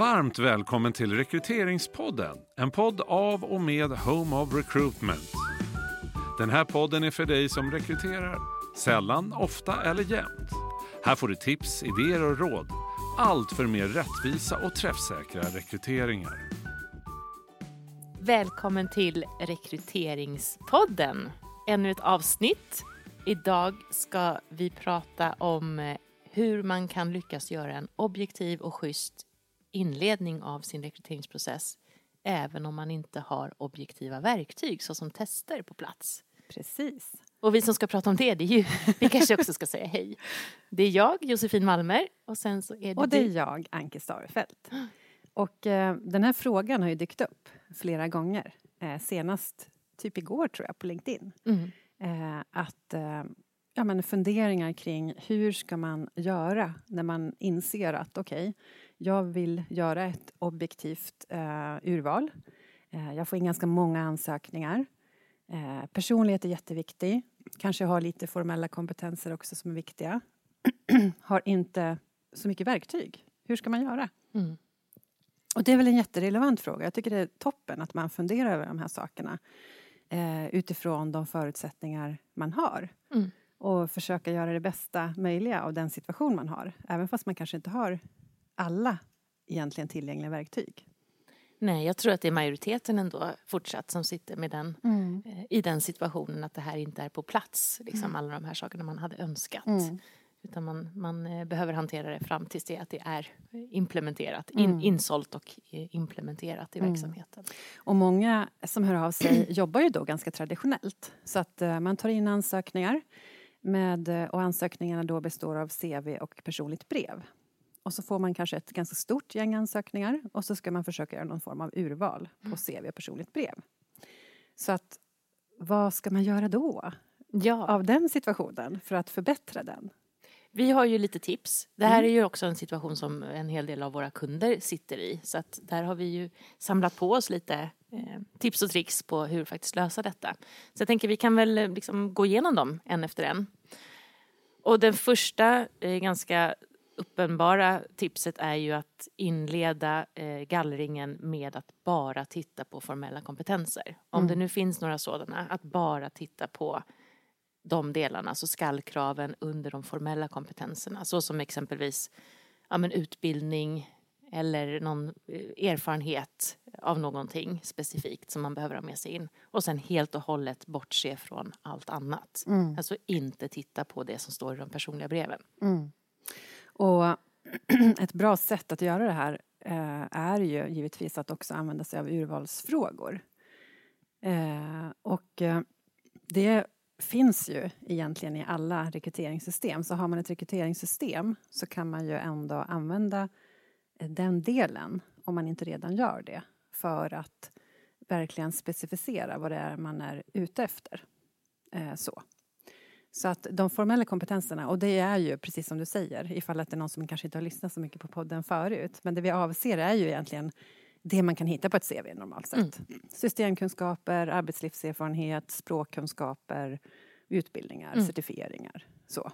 Varmt välkommen till Rekryteringspodden, en podd av och med Home of Recruitment. Den här podden är för dig som rekryterar, sällan, ofta eller jämt. Här får du tips, idéer och råd. Allt för mer rättvisa och träffsäkra rekryteringar. Välkommen till Rekryteringspodden. Ännu ett avsnitt. Idag ska vi prata om eh, hur man kan lyckas göra en objektiv och schysst inledning av sin rekryteringsprocess även om man inte har objektiva verktyg såsom tester på plats. Precis. Och vi som ska prata om det, det är ju, vi kanske också ska säga hej. Det är jag, Josefin Malmer, och sen så är det Och det är du. jag, Anki Starfelt. Och eh, den här frågan har ju dykt upp flera gånger. Eh, senast typ igår tror jag på LinkedIn. Mm. Eh, att eh, ja, men funderingar kring hur ska man göra när man inser att okej, jag vill göra ett objektivt eh, urval. Eh, jag får in ganska många ansökningar. Eh, personlighet är jätteviktig. Kanske har lite formella kompetenser också som är viktiga. har inte så mycket verktyg. Hur ska man göra? Mm. Och det är väl en jätterelevant fråga. Jag tycker det är toppen att man funderar över de här sakerna eh, utifrån de förutsättningar man har. Mm. Och försöka göra det bästa möjliga av den situation man har. Även fast man kanske inte har alla egentligen tillgängliga verktyg. Nej, jag tror att det är majoriteten ändå fortsatt som sitter med den, eh, i den situationen att det här inte är på plats, liksom alla de här sakerna man hade önskat. Mm. Utan man, man eh, behöver hantera det fram tills det att det är implementerat, in, insålt och eh, implementerat i verksamheten. Och många som hör av sig jobbar ju då ganska traditionellt. Så att eh, man tar in ansökningar med, eh, och ansökningarna då består av CV och personligt brev. Och så får man kanske ett ganska stort gäng ansökningar och så ska man försöka göra någon form av urval på CV och personligt brev. Så att vad ska man göra då Ja, av den situationen för att förbättra den? vi har ju lite tips. Det här är ju också en situation som en hel del av våra kunder sitter i. Så att där har vi ju samlat på oss lite eh, tips och tricks på hur faktiskt lösa detta. Så jag tänker vi kan väl eh, liksom gå igenom dem en efter en. Och den första ganska uppenbara tipset är ju att inleda eh, gallringen med att bara titta på formella kompetenser. Om det nu finns några sådana, att bara titta på de delarna, så skallkraven under de formella kompetenserna, så som exempelvis ja, men utbildning eller någon eh, erfarenhet av någonting specifikt som man behöver ha med sig in. Och sen helt och hållet bortse från allt annat. Alltså inte titta på det som står i de personliga breven. Och ett bra sätt att göra det här eh, är ju givetvis att också använda sig av urvalsfrågor. Eh, och eh, det finns ju egentligen i alla rekryteringssystem. Så har man ett rekryteringssystem så kan man ju ändå använda eh, den delen, om man inte redan gör det, för att verkligen specificera vad det är man är ute efter. Eh, så. Så att de formella kompetenserna, och det är ju precis som du säger, ifall att det är någon som kanske inte har lyssnat så mycket på podden förut, men det vi avser är ju egentligen det man kan hitta på ett CV normalt sett. Systemkunskaper, arbetslivserfarenhet, språkkunskaper, utbildningar, certifieringar. Så.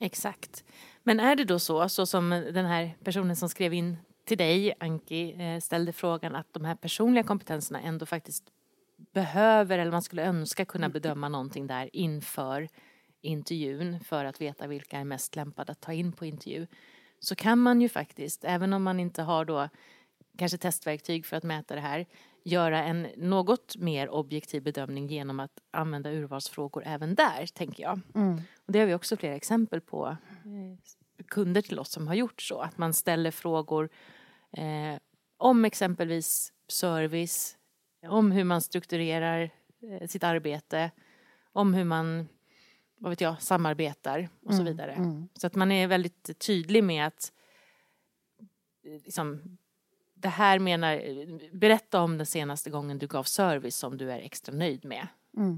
Exakt. Men är det då så, så som den här personen som skrev in till dig, Anki, eh, ställde frågan att de här personliga kompetenserna ändå faktiskt behöver, eller man skulle önska kunna bedöma någonting där inför intervjun för att veta vilka är mest lämpade att ta in på intervju. Så kan man ju faktiskt, även om man inte har då kanske testverktyg för att mäta det här, göra en något mer objektiv bedömning genom att använda urvalsfrågor även där, tänker jag. Och det har vi också flera exempel på eh, kunder till oss som har gjort så, att man ställer frågor eh, om exempelvis service, om hur man strukturerar eh, sitt arbete, om hur man vad vet jag, samarbetar och så vidare. Så att man är väldigt tydlig med att eh, liksom, det här menar, berätta om den senaste gången du gav service som du är extra nöjd med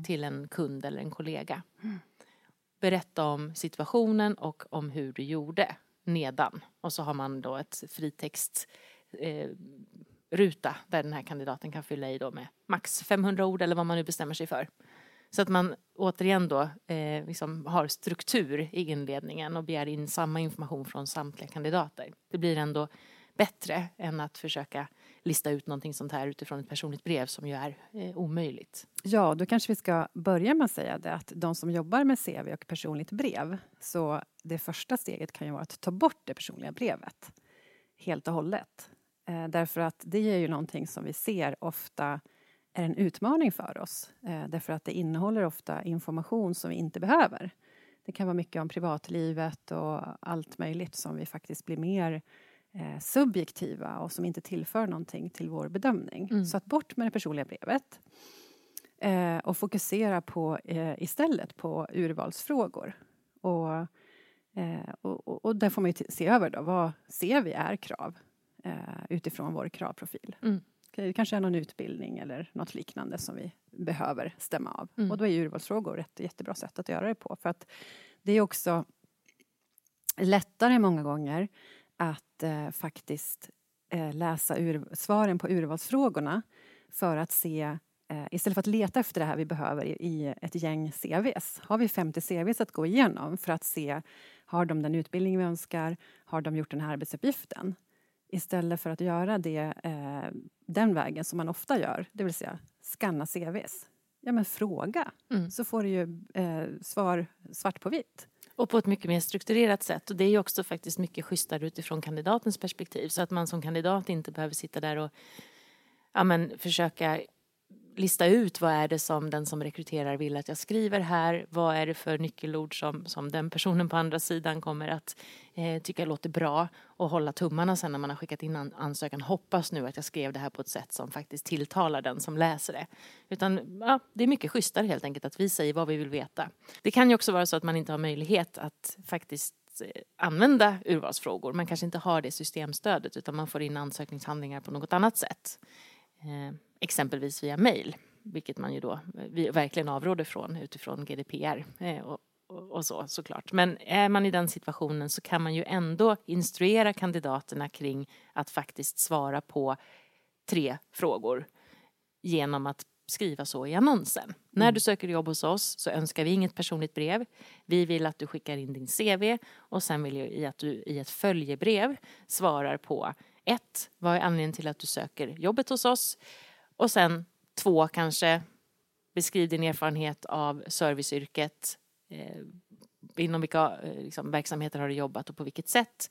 till en kund eller en kollega. Berätta om situationen och om hur du gjorde nedan. Och så har man då ett fritext eh, ruta där den här kandidaten kan fylla i då med max 500 ord eller vad man nu bestämmer sig för. Så att man återigen då eh, liksom har struktur i inledningen och begär in samma information från samtliga kandidater. Det blir ändå bättre än att försöka lista ut någonting sånt här utifrån ett personligt brev som ju är eh, omöjligt. Ja, då kanske vi ska börja med att säga det att de som jobbar med CV och personligt brev, så det första steget kan ju vara att ta bort det personliga brevet helt och hållet. Eh, därför att det är ju någonting som vi ser ofta är en utmaning för oss. Eh, därför att det innehåller ofta information som vi inte behöver. Det kan vara mycket om privatlivet och allt möjligt som vi faktiskt blir mer eh, subjektiva och som inte tillför någonting till vår bedömning. Mm. Så att bort med det personliga brevet. Eh, och fokusera på, eh, istället på urvalsfrågor. Och, eh, och, och, där får man ju se över då, vad ser vi är krav eh, utifrån vår kravprofil. Mm. Det kanske är någon utbildning eller något liknande som vi behöver stämma av. Mm. Och då är urvalsfrågor ett jättebra sätt att göra det på. För att det är också lättare många gånger att eh, faktiskt eh, läsa ur, svaren på urvalsfrågorna för att se eh, Istället för att leta efter det här vi behöver i, i ett gäng CVs. Har vi 50 CVs att gå igenom för att se har de den utbildning vi önskar? Har de gjort den här arbetsuppgiften? Istället för att göra det eh, den vägen som man ofta gör, det vill säga skanna CVs. Ja men fråga, mm. så får du ju eh, svar svart på vitt. Och på ett mycket mer strukturerat sätt. Och det är ju också faktiskt mycket schysstare utifrån kandidatens perspektiv. Så att man som kandidat inte behöver sitta där och ja, men, försöka lista ut vad är det som den som rekryterar vill att jag skriver här. Vad är det för nyckelord som, som den personen på andra sidan kommer att eh, tycka låter bra och hålla tummarna sen när man har skickat in an ansökan. Hoppas nu att jag skrev det här på ett sätt som faktiskt tilltalar den som läser det. Utan ja, det är mycket schysstare helt enkelt att vi säger vad vi vill veta. Det kan ju också vara så att man inte har möjlighet att faktiskt eh, använda urvalsfrågor. Man kanske inte har det systemstödet utan man får in ansökningshandlingar på något annat sätt. Eh, Eh, exempelvis via mail, vilket man ju då vi verkligen avråder från utifrån GDPR eh, och, och, och, så såklart. Men är man i den situationen så kan man ju ändå instruera kandidaterna kring att faktiskt svara på tre frågor genom att skriva så i annonsen. Mm. När du söker jobb hos oss så önskar vi inget personligt brev. Vi vill att du skickar in din CV och sen vill vi att du i ett följebrev svarar på ett, vad är anledningen till att du söker jobbet hos oss? Och sen två kanske, beskriv din erfarenhet av serviceyrket. Eh, inom vilka eh, liksom, verksamheter har du jobbat och på vilket sätt?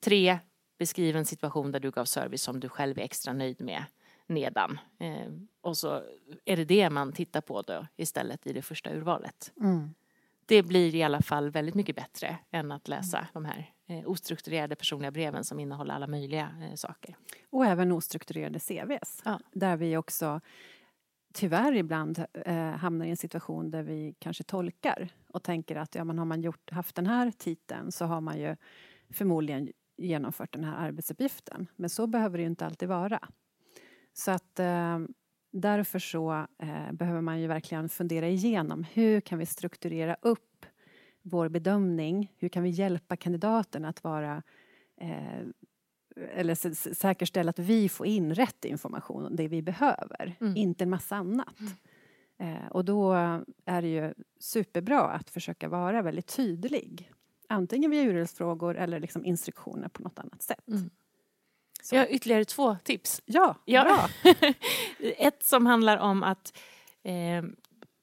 Tre, beskriv en situation där du gav service som du själv är extra nöjd med nedan. Eh, och så är det det man tittar på då istället i det första urvalet. Mm. Det blir i alla fall väldigt mycket bättre än att läsa mm. de här eh, ostrukturerade personliga breven som innehåller alla möjliga eh, saker. Och även ostrukturerade CVs. Ja. Där vi också tyvärr ibland eh, hamnar i en situation där vi kanske tolkar och tänker att ja, men har man gjort, haft den här titeln så har man ju förmodligen genomfört den här arbetsuppgiften. Men så behöver det ju inte alltid vara. Så att eh, därför så eh, behöver man ju verkligen fundera igenom hur kan vi strukturera upp vår bedömning? Hur kan vi hjälpa kandidaten att vara eh, eller säkerställa att vi får in rätt information, det vi behöver, mm. inte en massa annat. Mm. Eh, och då är det ju superbra att försöka vara väldigt tydlig. Antingen via urvalsfrågor eller liksom instruktioner på något annat sätt. Mm. Jag har ytterligare två tips. Ja, ja. Ett som handlar om att eh,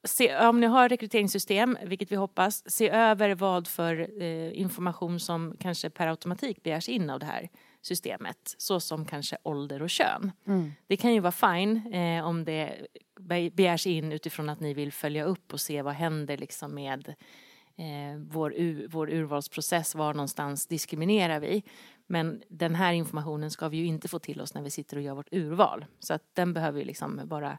se, om ni har rekryteringssystem, vilket vi hoppas, se över vad för eh, information som kanske per automatik begärs in av det här systemet, såsom kanske ålder och kön. Mm. Det kan ju vara fine eh, om det begärs in utifrån att ni vill följa upp och se vad händer liksom med eh, vår, vår urvalsprocess, var någonstans diskriminerar vi? Men den här informationen ska vi ju inte få till oss när vi sitter och gör vårt urval. Så att den behöver ju liksom vara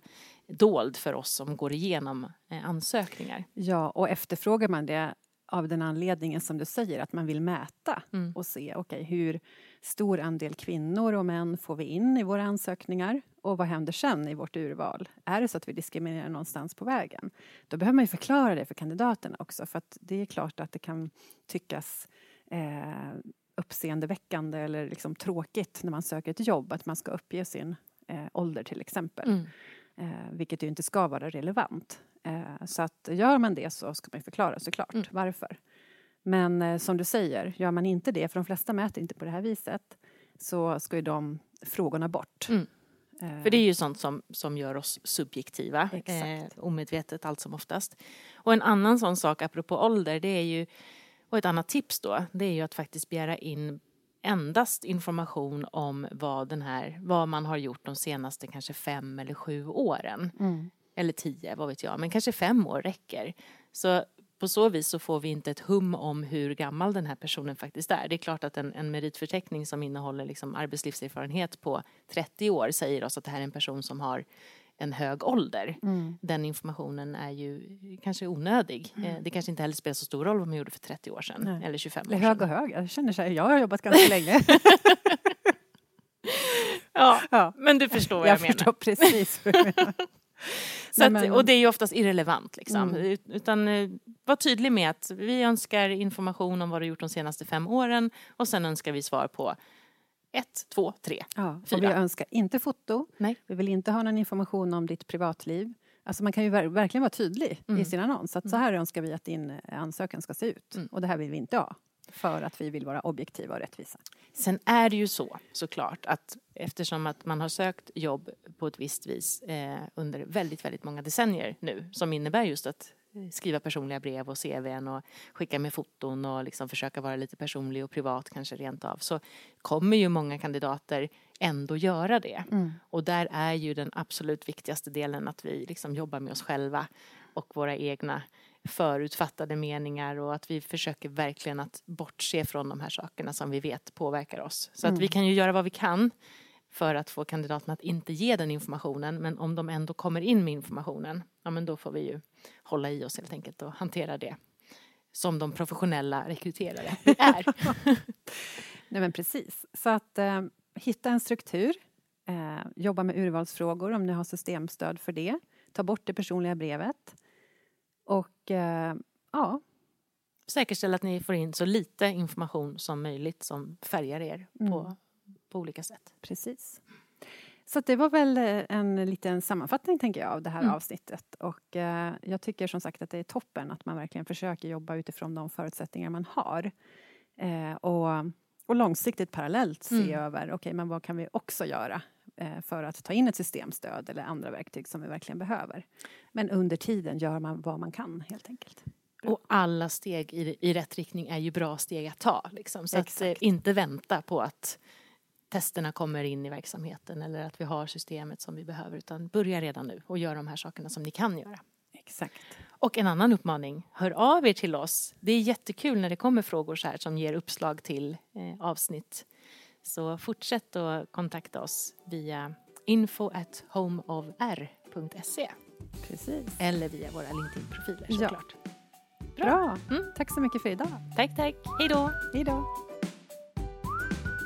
dold för oss som går igenom eh, ansökningar. Ja, och efterfrågar man det av den anledningen som du säger, att man vill mäta mm. och se okay, hur stor andel kvinnor och män får vi in i våra ansökningar och vad händer sen i vårt urval? Är det så att vi diskriminerar någonstans på vägen? Då behöver man ju förklara det för kandidaterna också för att det är klart att det kan tyckas eh, uppseendeväckande eller liksom tråkigt när man söker ett jobb att man ska uppge sin eh, ålder till exempel. Mm. Eh, vilket ju inte ska vara relevant. Eh, så att gör man det så ska man förklara såklart mm. varför. Men eh, som du säger, gör man inte det, för de flesta mäter inte på det här viset, så ska ju de frågorna bort. Mm. Eh, För det är ju sånt som, som gör oss subjektiva, eh, omedvetet allt som oftast. Och en annan sån sak apropå ålder, det är ju, och ett annat tips då, det är ju att faktiskt begära in endast information om vad, den här, vad man har gjort de senaste kanske fem eller sju åren. Mm. Eller tio, vad vet jag, men kanske fem år räcker. Så på så vis så får vi inte ett hum om hur gammal den här personen faktiskt är. Det är klart att en, en meritförteckning som innehåller liksom arbetslivserfarenhet på 30 år säger oss att det här är en person som har en hög ålder. Mm. Den informationen är ju kanske onödig. Eh, Det kanske inte heller spelar så stor roll vad man gjorde för 30 år sedan Nej. eller 25 år Eller hög sedan. och hög. Jag känner så här, jag har jobbat ganska länge. Ja, ja, men du förstår vad jag, jag, menar. förstår precis vad du menar. Så att, och det är ju oftast irrelevant. Liksom. Mm. Ut- Utan eh, var tydlig med att vi önskar information om vad du gjort de senaste fem åren och sen önskar vi svar på ett, två, tre. Ja, och vi Fyra. önskar inte foto. Nej. Vi vill inte ha någon information om ditt privatliv. Alltså man kan ju ver- verkligen vara tydlig Mm. i sin annons. Att så här önskar vi att din eh, ansökan ska se ut. Mm. Och det här vill vi inte ha. För att vi vill vara objektiva och rättvisa. Sen är det ju så såklart att eftersom att man har sökt jobb på ett visst vis eh, under väldigt, väldigt många decennier nu som innebär just att skriva personliga brev och CVn och skicka med foton och liksom försöka vara lite personlig och privat kanske rent av så kommer ju många kandidater ändå göra det. Och där är ju den absolut viktigaste delen att vi liksom jobbar med oss själva och våra egna förutfattade meningar och att vi försöker verkligen att bortse från de här sakerna som vi vet påverkar oss. Så att vi kan ju göra vad vi kan för att få kandidaterna att inte ge den informationen men om de ändå kommer in med informationen, ja men då får vi ju hålla i oss helt enkelt och hantera det som de professionella rekryterare är. Nej men precis. Så att eh, hitta en struktur. Eh, jobba med urvalsfrågor om ni har systemstöd för det. Ta bort det personliga brevet. Och eh, ja, Säkerställa att ni får in så lite information som möjligt som färgar er Mm. på olika sätt. Precis. Så att det var väl eh, en liten sammanfattning tänker jag av det här Mm. avsnittet. Och eh, jag tycker som sagt att det är toppen att man verkligen försöker jobba utifrån de förutsättningar man har. Eh, och, och långsiktigt parallellt se Mm. över, okej men vad kan vi också göra eh, för att ta in ett systemstöd eller andra verktyg som vi verkligen behöver. Men under tiden gör man vad man kan helt enkelt. Och alla steg i, i rätt riktning är ju bra steg att ta. Liksom. Så att Exakt. eh, inte vänta på att testerna kommer in i verksamheten eller att vi har systemet som vi behöver utan börja redan nu och gör de här sakerna som ni kan göra. Exakt. Och en annan uppmaning, hör av er till oss. Det är jättekul när det kommer frågor så här som ger uppslag till eh, avsnitt. Så fortsätt att kontakta oss via info at homeofr.se Precis. eller via våra LinkedIn-profiler Ja. såklart. Bra. Mm. Tack så mycket för idag. Tack, tack. Hej då! Hej då.